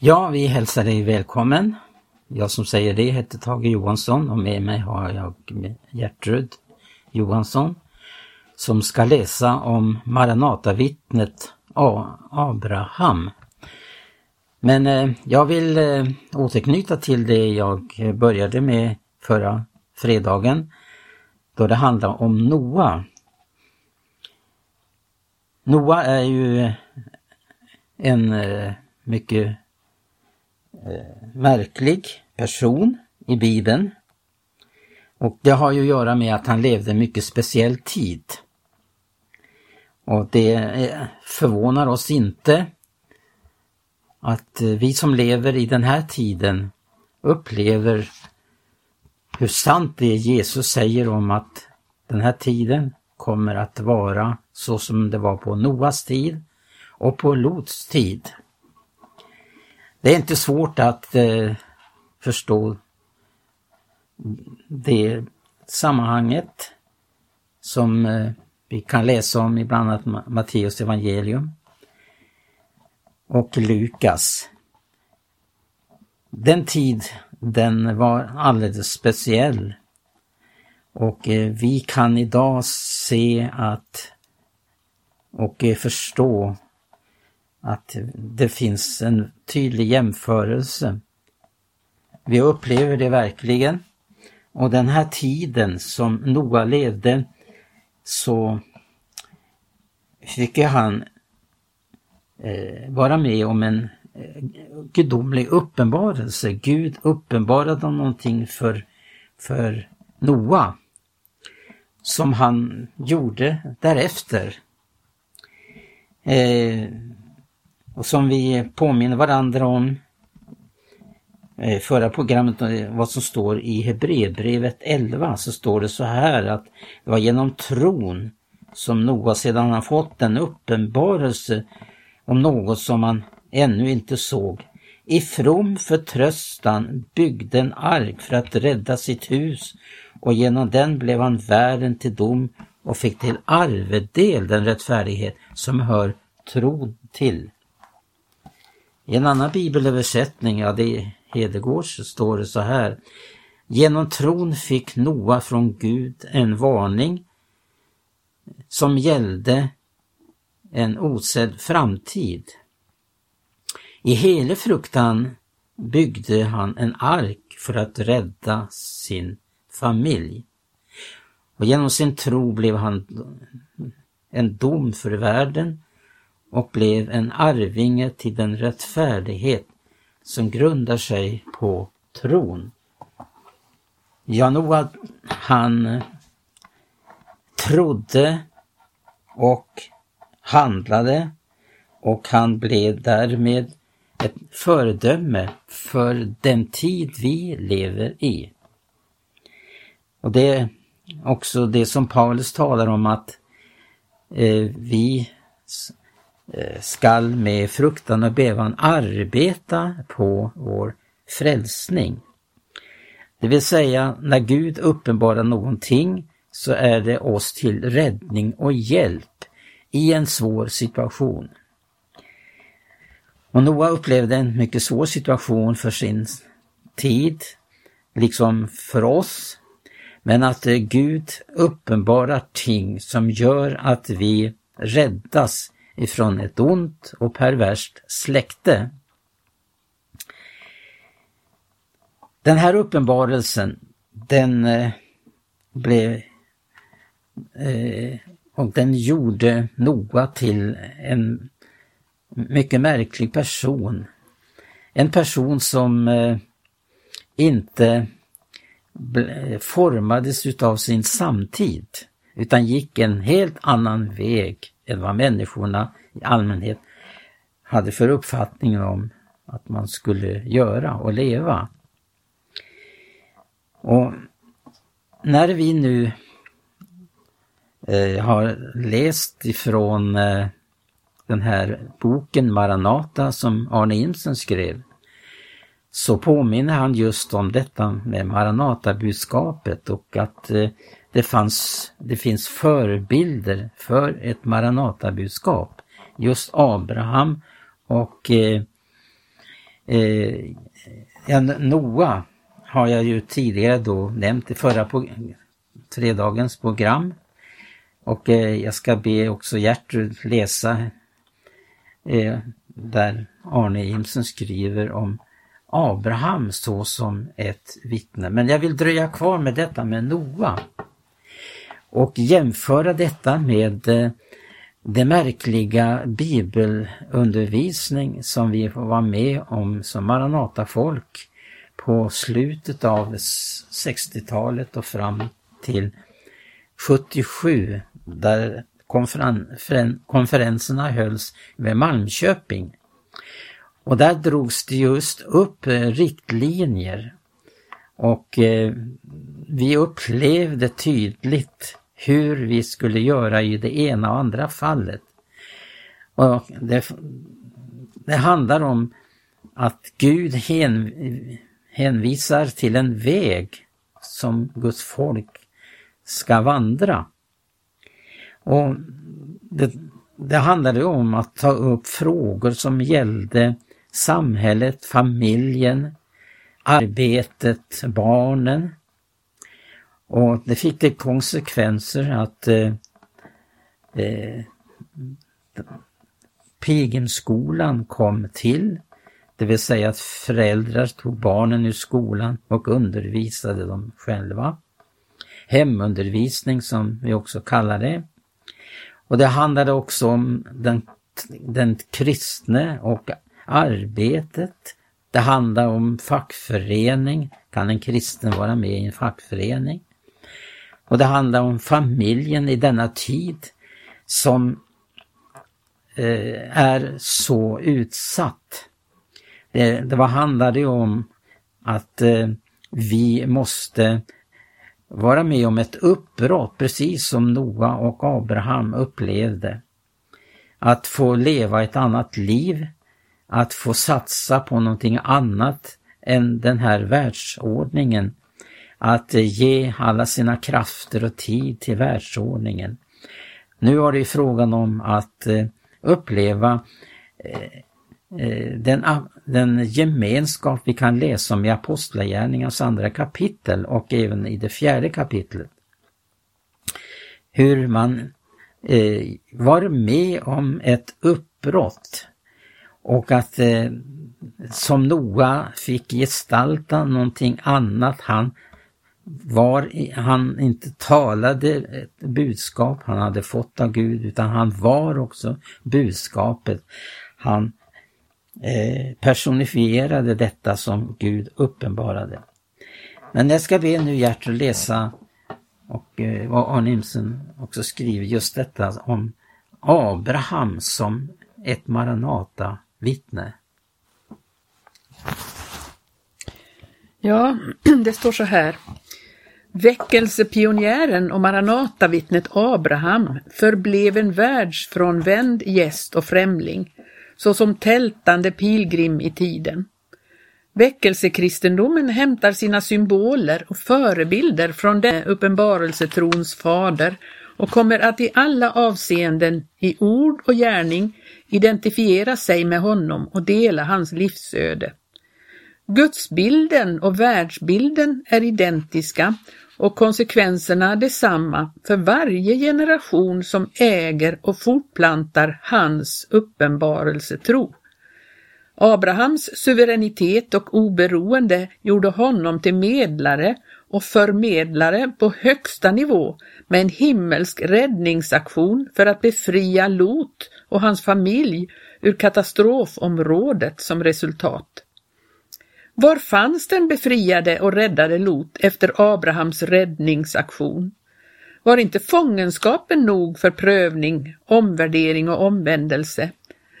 Ja, vi hälsar dig välkommen. Jag som säger det heter Tage Johansson och med mig har jag Gertrud Johansson som ska läsa om Maranatavittnet Abraham. Men eh, jag vill eh, återknyta till det jag började med förra fredagen då det handlar om Noa. Noa är ju en eh, mycket Eh, märklig person i Bibeln. Och det har ju att göra med att han levde en mycket speciell tid. Och det eh, förvånar oss inte att eh, vi som lever i den här tiden upplever hur sant det Jesus säger om att den här tiden kommer att vara så som det var på Noas tid och på Lots tid. Det är inte svårt att eh, förstå det sammanhanget som eh, vi kan läsa om i bland annat Matteus evangelium och Lukas. Den tid, den var alldeles speciell. Och eh, vi kan idag se att och eh, förstå att det finns en tydlig jämförelse. Vi upplever det verkligen. Och den här tiden som Noa levde så fick han eh, vara med om en eh, gudomlig uppenbarelse. Gud uppenbarade någonting för, för Noa som han gjorde därefter. Eh, och som vi påminner varandra om eh, förra programmet, eh, vad som står i Hebreerbrevet 11, så står det så här att det var genom tron som Noa sedan han fått en uppenbarelse om något som han ännu inte såg, i from förtröstan byggde en ark för att rädda sitt hus och genom den blev han värden till dom och fick till arvedel den rättfärdighet som hör tro till. I en annan bibelöversättning, ja det är Hedegårds, så står det så här. Genom tron fick Noa från Gud en varning som gällde en osedd framtid. I hela fruktan byggde han en ark för att rädda sin familj. Och genom sin tro blev han en dom för världen och blev en arvinge till den rättfärdighet som grundar sig på tron. Janoa, han trodde och handlade och han blev därmed ett föredöme för den tid vi lever i. Och det är också det som Paulus talar om att eh, vi Eh, skall med fruktan och bävan arbeta på vår frälsning. Det vill säga, när Gud uppenbarar någonting så är det oss till räddning och hjälp i en svår situation. Och Noa upplevde en mycket svår situation för sin tid, liksom för oss. Men att eh, Gud uppenbarar ting som gör att vi räddas ifrån ett ont och perverst släkte. Den här uppenbarelsen den eh, blev eh, och den gjorde Noa till en mycket märklig person. En person som eh, inte formades utav sin samtid utan gick en helt annan väg än vad människorna i allmänhet hade för uppfattning om att man skulle göra och leva. Och när vi nu eh, har läst ifrån eh, den här boken Maranata som Arne Imsen skrev så påminner han just om detta med Maranata-budskapet och att eh, det, fanns, det finns förebilder för ett Maranatabudskap. Just Abraham och eh, Eh, Noa har jag ju tidigare då nämnt i förra på, tredagens program. Och eh, jag ska be också Gertrud läsa eh, där Arne Imsen skriver om Abraham så som ett vittne. Men jag vill dröja kvar med detta med Noa och jämföra detta med den det märkliga bibelundervisning som vi får vara med om som Maranata-folk på slutet av 60-talet och fram till 77 där konferen konferenserna hölls vid Malmköping. Och där drogs det just upp eh, riktlinjer och eh, vi upplevde tydligt hur vi skulle göra i det ena och andra fallet. Och det, det handlar om att Gud hen, hänvisar till en väg som Guds folk ska vandra. Och det, det handlade om att ta upp frågor som gällde samhället, familjen, arbetet, barnen. Och det fick det konsekvenser att eh, eh, Pigenskolan kom till. Det vill säga att föräldrar tog barnen ur skolan och undervisade dem själva. Hemundervisning som vi också kallar det. Och det handlade också om den, den kristne och arbetet. Det handlar om fackförening. Kan en kristen vara med i en fackförening? Och det handlar om familjen i denna tid som eh, är så utsatt. Eh, det, det handlade om att eh, vi måste vara med om ett uppbrott, precis som Noa och Abraham upplevde. Att få leva ett annat liv, att få satsa på någonting annat än den här världsordningen. Att ge alla sina krafter och tid till världsordningen. Nu var det frågan om att eh, uppleva eh, eh, den, den gemenskap vi kan läsa om i Apostlagärningarnas andra kapitel och även i det fjärde kapitlet. Hur man eh, var med om ett uppbrott och att eh, som Noa fick gestalta någonting annat. Han var, han inte talade ett budskap han hade fått av Gud utan han var också budskapet. Han Eh, personifierade detta som Gud uppenbarade. Men jag ska be nu Gertrud läsa och eh, vad Arne Imsen också skriver just detta om Abraham som ett Maranata Vittne. Ja, det står så här. Väckelsepionjären och Maranata-vittnet Abraham förblev en världsfrånvänd gäst och främling såsom tältande pilgrim i tiden. Väckelsekristendomen hämtar sina symboler och förebilder från den uppenbarelsetrons fader och kommer att i alla avseenden, i ord och gärning, identifiera sig med honom och dela hans livsöde. Gudsbilden och världsbilden är identiska och konsekvenserna detsamma för varje generation som äger och fortplantar hans uppenbarelsetro. Abrahams suveränitet och oberoende gjorde honom till medlare och förmedlare på högsta nivå med en himmelsk räddningsaktion för att befria Lot och hans familj ur katastrofområdet som resultat. Var fanns den befriade och räddade Lot efter Abrahams räddningsaktion? Var inte fångenskapen nog för prövning, omvärdering och omvändelse?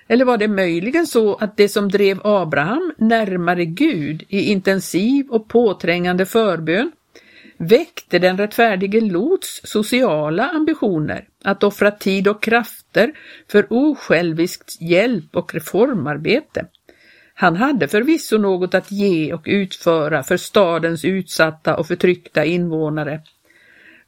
Eller var det möjligen så att det som drev Abraham närmare Gud i intensiv och påträngande förbön väckte den rättfärdige Lots sociala ambitioner att offra tid och krafter för osjälviskt hjälp och reformarbete? Han hade förvisso något att ge och utföra för stadens utsatta och förtryckta invånare.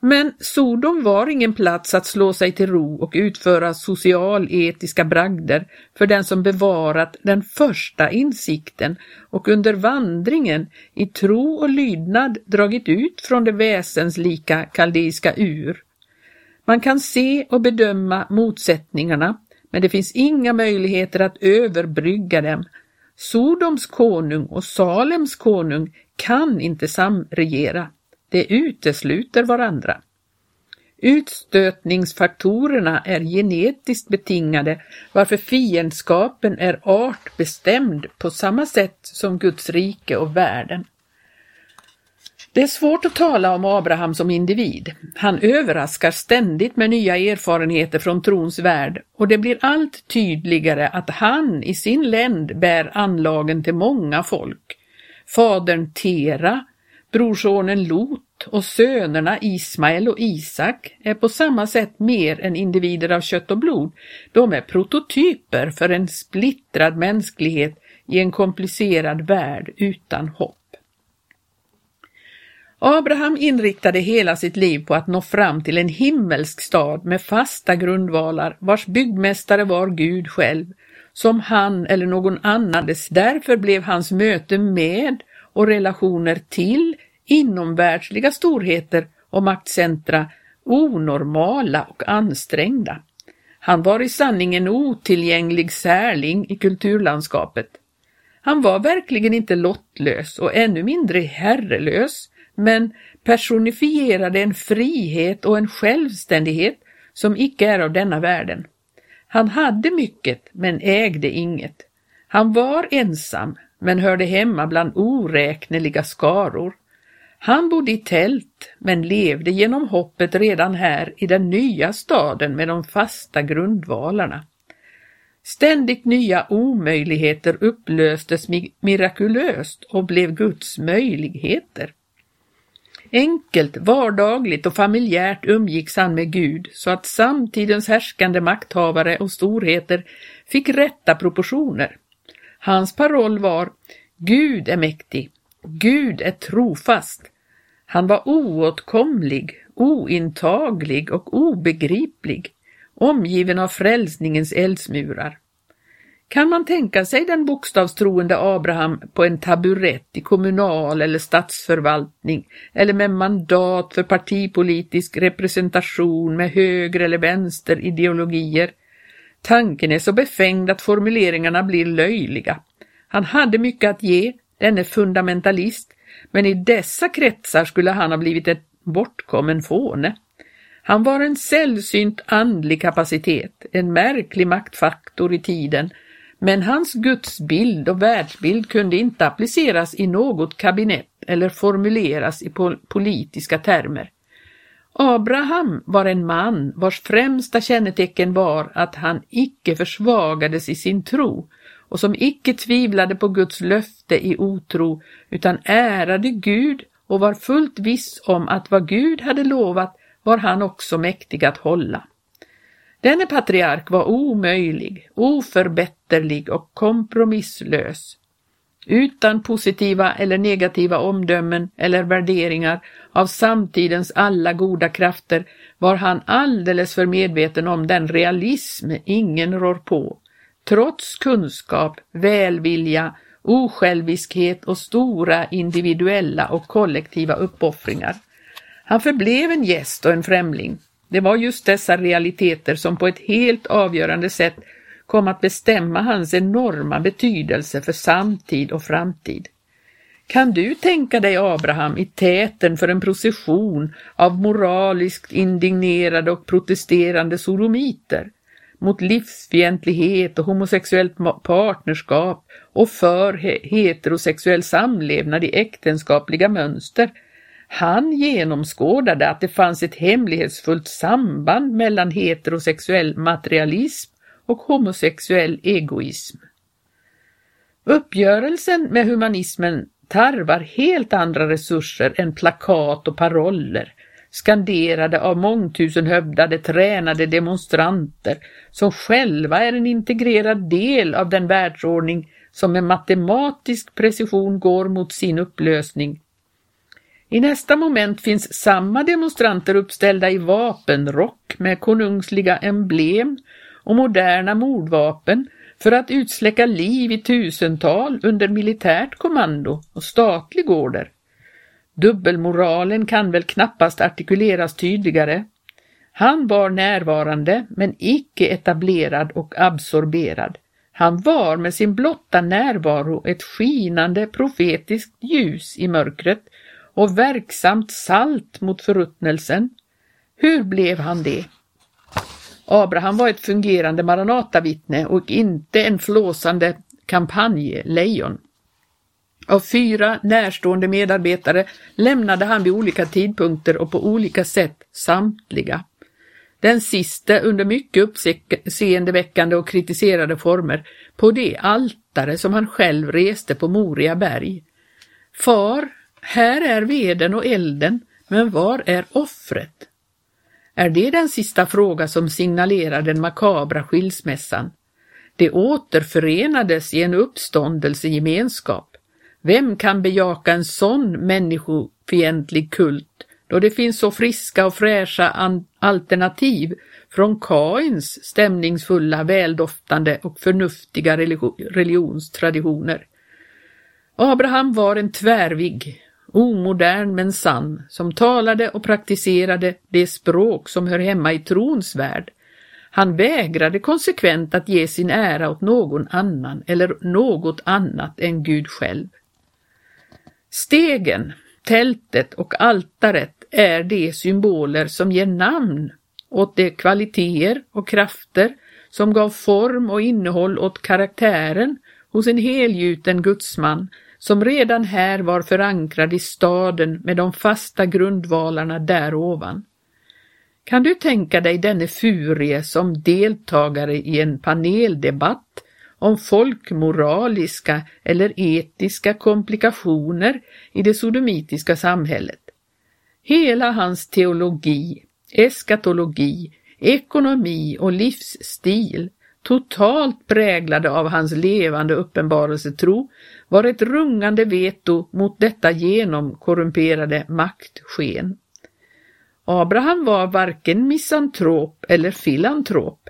Men Sodom var ingen plats att slå sig till ro och utföra socialetiska bragder för den som bevarat den första insikten och under vandringen i tro och lydnad dragit ut från det väsenslika kaldeiska ur. Man kan se och bedöma motsättningarna, men det finns inga möjligheter att överbrygga dem. Sodoms konung och Salems konung kan inte samregera. De utesluter varandra. Utstötningsfaktorerna är genetiskt betingade varför fiendskapen är artbestämd på samma sätt som Guds rike och världen. Det är svårt att tala om Abraham som individ. Han överraskar ständigt med nya erfarenheter från trons värld och det blir allt tydligare att han i sin länd bär anlagen till många folk. Fadern Tera Brorsonen Lot och sönerna Ismael och Isak är på samma sätt mer än individer av kött och blod. De är prototyper för en splittrad mänsklighet i en komplicerad värld utan hopp. Abraham inriktade hela sitt liv på att nå fram till en himmelsk stad med fasta grundvalar vars byggmästare var Gud själv, som han eller någon annan. Därför blev hans möte med och relationer till inomvärldsliga storheter och maktcentra onormala och ansträngda. Han var i sanning en otillgänglig särling i kulturlandskapet. Han var verkligen inte lottlös och ännu mindre herrelös, men personifierade en frihet och en självständighet som icke är av denna världen. Han hade mycket men ägde inget. Han var ensam men hörde hemma bland oräkneliga skaror. Han bodde i tält men levde genom hoppet redan här i den nya staden med de fasta grundvalarna. Ständigt nya omöjligheter upplöstes mirakulöst och blev Guds möjligheter. Enkelt, vardagligt och familjärt umgicks han med Gud så att samtidens härskande makthavare och storheter fick rätta proportioner. Hans paroll var Gud är mäktig, Gud är trofast. Han var oåtkomlig, ointaglig och obegriplig, omgiven av frälsningens eldsmurar. Kan man tänka sig den bokstavstroende Abraham på en taburett i kommunal eller statsförvaltning eller med mandat för partipolitisk representation med höger eller vänster ideologier? Tanken är så befängd att formuleringarna blir löjliga. Han hade mycket att ge, denne fundamentalist, men i dessa kretsar skulle han ha blivit ett bortkommen fåne. Han var en sällsynt andlig kapacitet, en märklig maktfaktor i tiden, men hans gudsbild och världsbild kunde inte appliceras i något kabinett eller formuleras i politiska termer. Abraham var en man vars främsta kännetecken var att han icke försvagades i sin tro och som icke tvivlade på Guds löfte i otro utan ärade Gud och var fullt viss om att vad Gud hade lovat var han också mäktig att hålla. Denne patriark var omöjlig, oförbätterlig och kompromisslös. Utan positiva eller negativa omdömen eller värderingar av samtidens alla goda krafter var han alldeles för medveten om den realism ingen rår på trots kunskap, välvilja, osjälviskhet och stora individuella och kollektiva uppoffringar. Han förblev en gäst och en främling. Det var just dessa realiteter som på ett helt avgörande sätt kom att bestämma hans enorma betydelse för samtid och framtid. Kan du tänka dig Abraham i täten för en procession av moraliskt indignerade och protesterande sodomiter? mot livsfientlighet och homosexuellt partnerskap och för heterosexuell samlevnad i äktenskapliga mönster. Han genomskådade att det fanns ett hemlighetsfullt samband mellan heterosexuell materialism och homosexuell egoism. Uppgörelsen med humanismen tarvar helt andra resurser än plakat och paroller, skanderade av mångtusenhövdade tränade demonstranter som själva är en integrerad del av den världsordning som med matematisk precision går mot sin upplösning. I nästa moment finns samma demonstranter uppställda i vapenrock med konungsliga emblem och moderna mordvapen för att utsläcka liv i tusental under militärt kommando och statlig order. Dubbelmoralen kan väl knappast artikuleras tydligare. Han var närvarande men icke etablerad och absorberad. Han var med sin blotta närvaro ett skinande profetiskt ljus i mörkret och verksamt salt mot förruttnelsen. Hur blev han det? Abraham var ett fungerande Maranatavittne och inte en flåsande kampanjlejon. Av fyra närstående medarbetare lämnade han vid olika tidpunkter och på olika sätt samtliga. Den siste under mycket uppseendeväckande och kritiserade former på det altare som han själv reste på Moria berg. Far, här är veden och elden, men var är offret? Är det den sista fråga som signalerar den makabra skilsmässan? De återförenades i en uppståndelsegemenskap. Vem kan bejaka en sån människofientlig kult då det finns så friska och fräscha alternativ från Kains stämningsfulla, väldoftande och förnuftiga religionstraditioner. Abraham var en tvärvig, omodern men sann, som talade och praktiserade det språk som hör hemma i trons värld. Han vägrade konsekvent att ge sin ära åt någon annan eller något annat än Gud själv. Stegen, tältet och altaret är de symboler som ger namn åt de kvaliteter och krafter som gav form och innehåll åt karaktären hos en helgjuten gudsman som redan här var förankrad i staden med de fasta grundvalarna därovan. Kan du tänka dig denne furie som deltagare i en paneldebatt om folkmoraliska eller etiska komplikationer i det sodomitiska samhället? Hela hans teologi, eskatologi, ekonomi och livsstil totalt präglade av hans levande uppenbarelsetro, var ett rungande veto mot detta genomkorrumperade maktsken. Abraham var varken misantrop eller filantrop.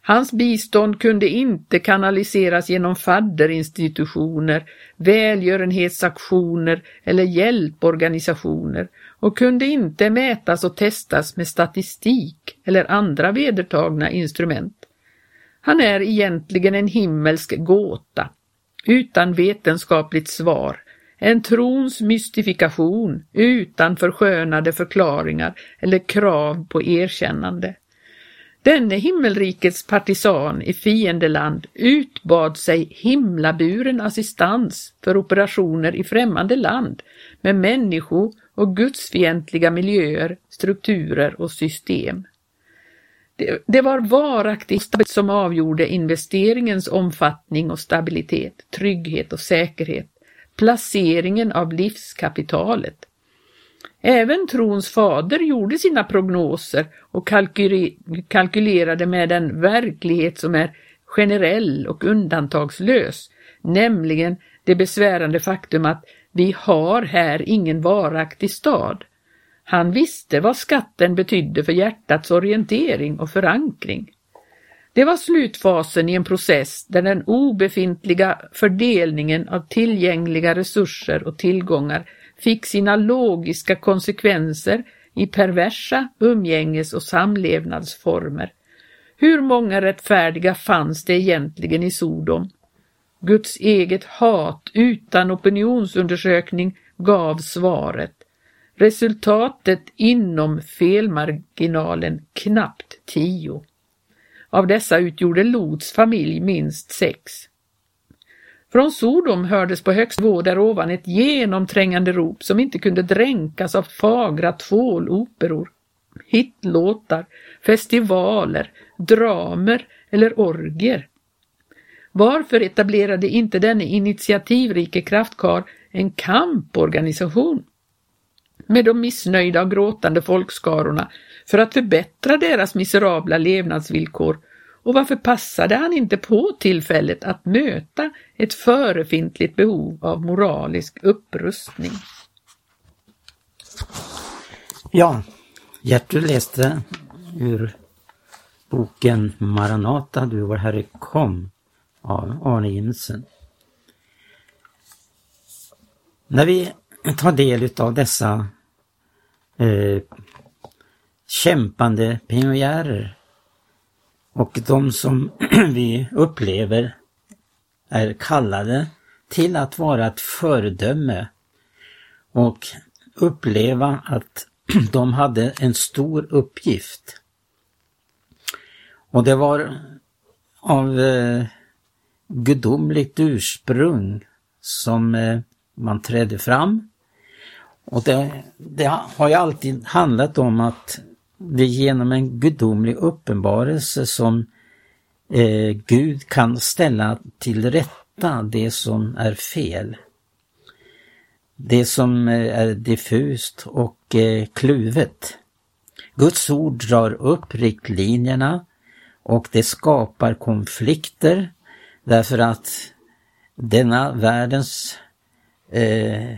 Hans bistånd kunde inte kanaliseras genom fadderinstitutioner, välgörenhetsaktioner eller hjälporganisationer och kunde inte mätas och testas med statistik eller andra vedertagna instrument. Han är egentligen en himmelsk gåta, utan vetenskapligt svar, en trons mystifikation utan förskönade förklaringar eller krav på erkännande. Denne himmelrikets partisan i fiendeland utbad sig himlaburen assistans för operationer i främmande land med människo och gudsfientliga miljöer, strukturer och system. Det, det var varaktighet som avgjorde investeringens omfattning och stabilitet, trygghet och säkerhet, placeringen av livskapitalet. Även trons fader gjorde sina prognoser och kalkylerade med en verklighet som är generell och undantagslös, nämligen det besvärande faktum att vi har här ingen varaktig stad. Han visste vad skatten betydde för hjärtats orientering och förankring. Det var slutfasen i en process där den obefintliga fördelningen av tillgängliga resurser och tillgångar fick sina logiska konsekvenser i perversa umgänges och samlevnadsformer. Hur många rättfärdiga fanns det egentligen i Sodom? Guds eget hat utan opinionsundersökning gav svaret. Resultatet inom felmarginalen knappt tio. Av dessa utgjorde Lots familj minst sex. Från Sodom hördes på högst nivå därovan ett genomträngande rop som inte kunde dränkas av fagra tvåloperor, hitlåtar, festivaler, dramer eller orger. Varför etablerade inte denne initiativrike kraftkar en kamporganisation med de missnöjda och gråtande folkskarorna för att förbättra deras miserabla levnadsvillkor och varför passade han inte på tillfället att möta ett förefintligt behov av moralisk upprustning? Ja, Gertrud läste ur boken Maranata, du vår Herre kom av Arne Jimsen. När vi tar del av dessa eh, kämpande pionjärer och de som vi upplever är kallade till att vara ett föredöme och uppleva att de hade en stor uppgift. Och det var av eh, gudomligt ursprung som eh, man trädde fram. Och det, det har ju alltid handlat om att det är genom en gudomlig uppenbarelse som eh, Gud kan ställa till rätta det som är fel. Det som eh, är diffust och eh, kluvet. Guds ord drar upp riktlinjerna och det skapar konflikter därför att denna världens eh,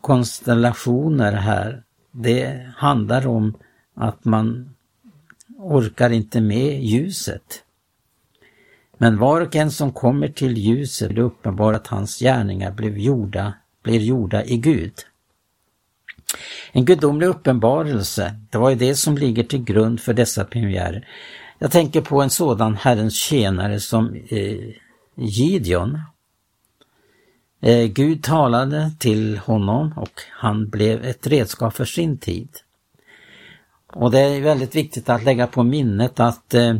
konstellationer här, det handlar om att man orkar inte med ljuset. Men var och en som kommer till ljuset blir uppenbar att hans gärningar blev gjorda, blir gjorda i Gud. En gudomlig uppenbarelse, det var ju det som ligger till grund för dessa pionjärer. Jag tänker på en sådan Herrens tjänare som eh, Gideon. Eh, Gud talade till honom och han blev ett redskap för sin tid. Och det är väldigt viktigt att lägga på minnet att eh,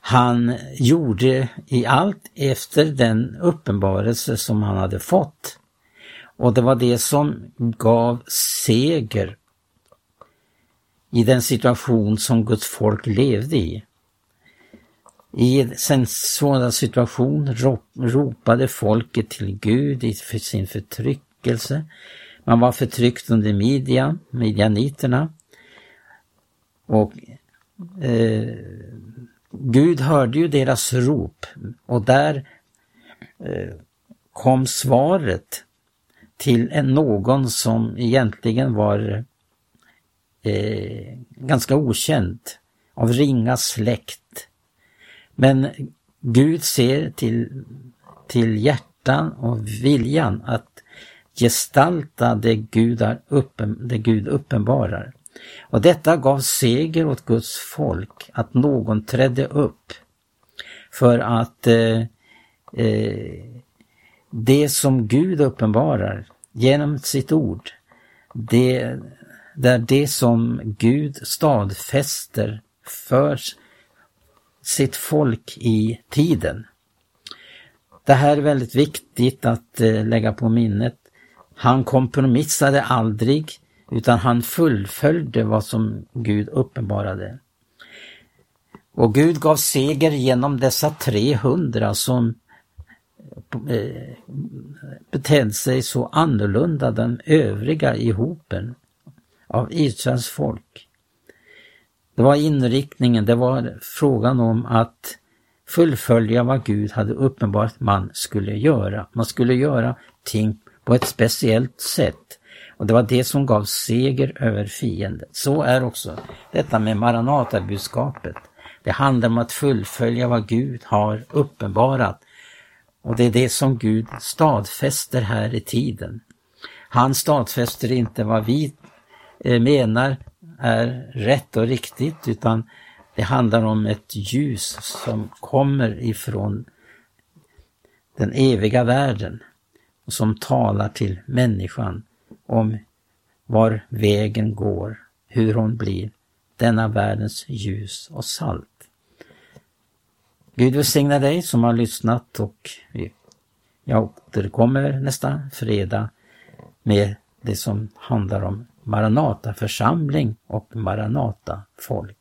han gjorde i allt efter den uppenbarelse som han hade fått. Och det var det som gav seger i den situation som Guds folk levde i. I en sådan situation ropade folket till Gud i sin förtryckelse. Man var förtryckt under Midjan, midjaniterna. Och eh, Gud hörde ju deras rop och där eh, kom svaret till en, någon som egentligen var eh, ganska okänd, av ringa släkt. Men Gud ser till, till hjärtan och viljan att gestalta det Gud, är uppen, det Gud uppenbarar. Och detta gav seger åt Guds folk, att någon trädde upp för att eh, eh, det som Gud uppenbarar genom sitt ord, det, det är det som Gud stadfäster för sitt folk i tiden. Det här är väldigt viktigt att eh, lägga på minnet. Han kompromissade aldrig utan han fullföljde vad som Gud uppenbarade. Och Gud gav seger genom dessa 300 som eh, betedde sig så annorlunda den övriga i hopen av Israels folk. Det var inriktningen, det var frågan om att fullfölja vad Gud hade uppenbarat man skulle göra. Man skulle göra ting på ett speciellt sätt. Och det var det som gav seger över fienden. Så är också detta med Maranatabudskapet. Det handlar om att fullfölja vad Gud har uppenbarat. Och det är det som Gud stadfäster här i tiden. Han stadfäster inte vad vi eh, menar är rätt och riktigt utan det handlar om ett ljus som kommer ifrån den eviga världen och som talar till människan om var vägen går, hur hon blir denna världens ljus och salt. Gud välsigne dig som har lyssnat och jag återkommer nästa fredag med det som handlar om Maranata församling och Maranata folk.